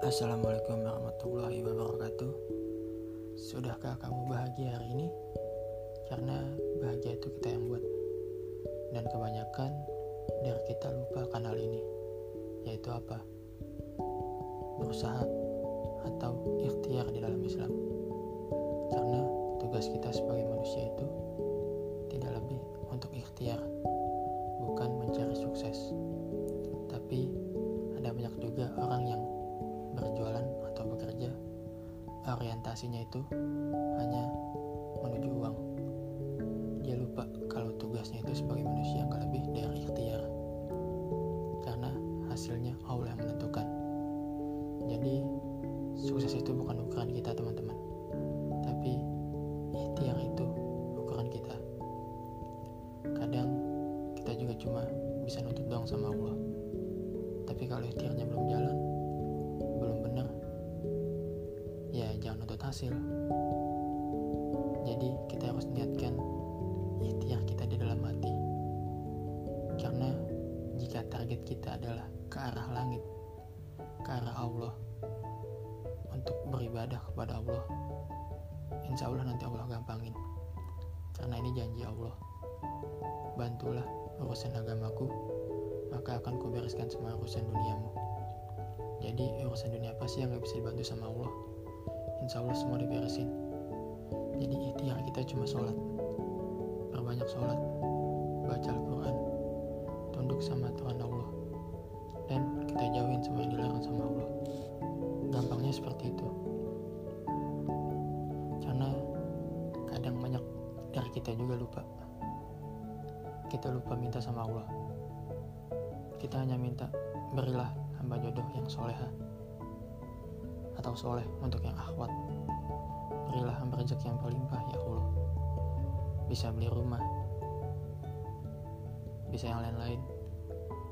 Assalamualaikum warahmatullahi wabarakatuh Sudahkah kamu bahagia hari ini? Karena bahagia itu kita yang buat Dan kebanyakan dari kita lupa akan hal ini Yaitu apa? Berusaha atau ikhtiar di dalam Islam Karena tugas kita sebagai manusia itu orientasinya itu hanya menuju uang. Dia lupa kalau tugasnya itu sebagai manusia nggak lebih dari ikhtiar. Karena hasilnya Allah yang menentukan. Jadi sukses itu bukan ukuran kita teman-teman. Tapi ikhtiar itu ukuran kita. Kadang kita juga cuma bisa nuntut doang sama Allah. Tapi kalau ikhtiarnya belum jalan belum benar hasil jadi kita harus niatkan ikhtiar kita di dalam hati. Karena jika target kita adalah ke arah langit ke arah Allah untuk beribadah kepada Allah insya Allah nanti Allah gampangin. Karena ini janji Allah. Bantulah urusan agamaku maka akan kubereskan semua urusan duniamu. Jadi urusan dunia apa sih yang gak bisa dibantu sama Allah insya Allah semua diberesin. Jadi ikhtiar kita cuma sholat. Perbanyak sholat baca Al-Quran tunduk sama Tuhan Allah. Dan kita jauhin semua yang dilarang sama Allah. Gampangnya seperti itu. Karena kadang banyak dari kita juga lupa. Kita lupa minta sama Allah. Kita hanya minta berilah hamba jodoh yang soleha atau soleh untuk yang akhwat. Berilah hamba rezeki yang berlimpah ya Allah. Bisa beli rumah. Bisa yang lain-lain.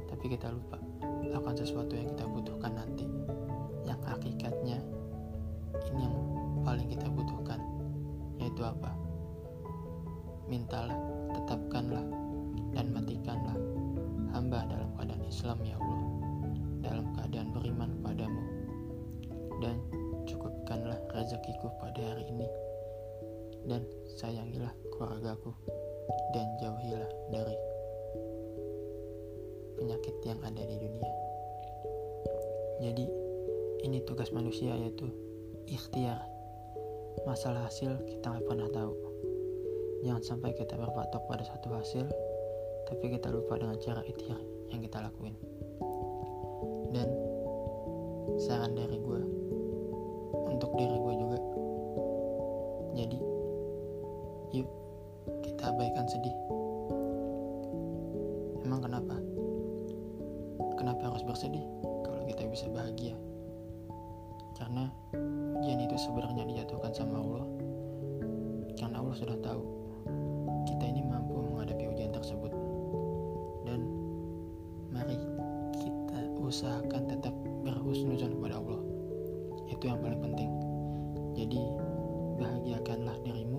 Tapi kita lupa akan sesuatu yang kita butuhkan nanti. Yang hakikatnya ini yang paling kita butuhkan. Yaitu apa? Mintalah dan cukupkanlah rezekiku pada hari ini. Dan sayangilah keluargaku dan jauhilah dari penyakit yang ada di dunia. Jadi ini tugas manusia yaitu ikhtiar. Masalah hasil kita nggak pernah tahu. Jangan sampai kita berpatok pada satu hasil tapi kita lupa dengan cara ikhtiar yang kita lakuin. Dan saran dari gue abaikan sedih. Emang kenapa? Kenapa harus bersedih kalau kita bisa bahagia? Karena ujian itu sebenarnya dijatuhkan sama Allah. Karena Allah sudah tahu kita ini mampu menghadapi ujian tersebut. Dan mari kita usahakan tetap berhusnuzon kepada Allah. Itu yang paling penting. Jadi bahagiakanlah dirimu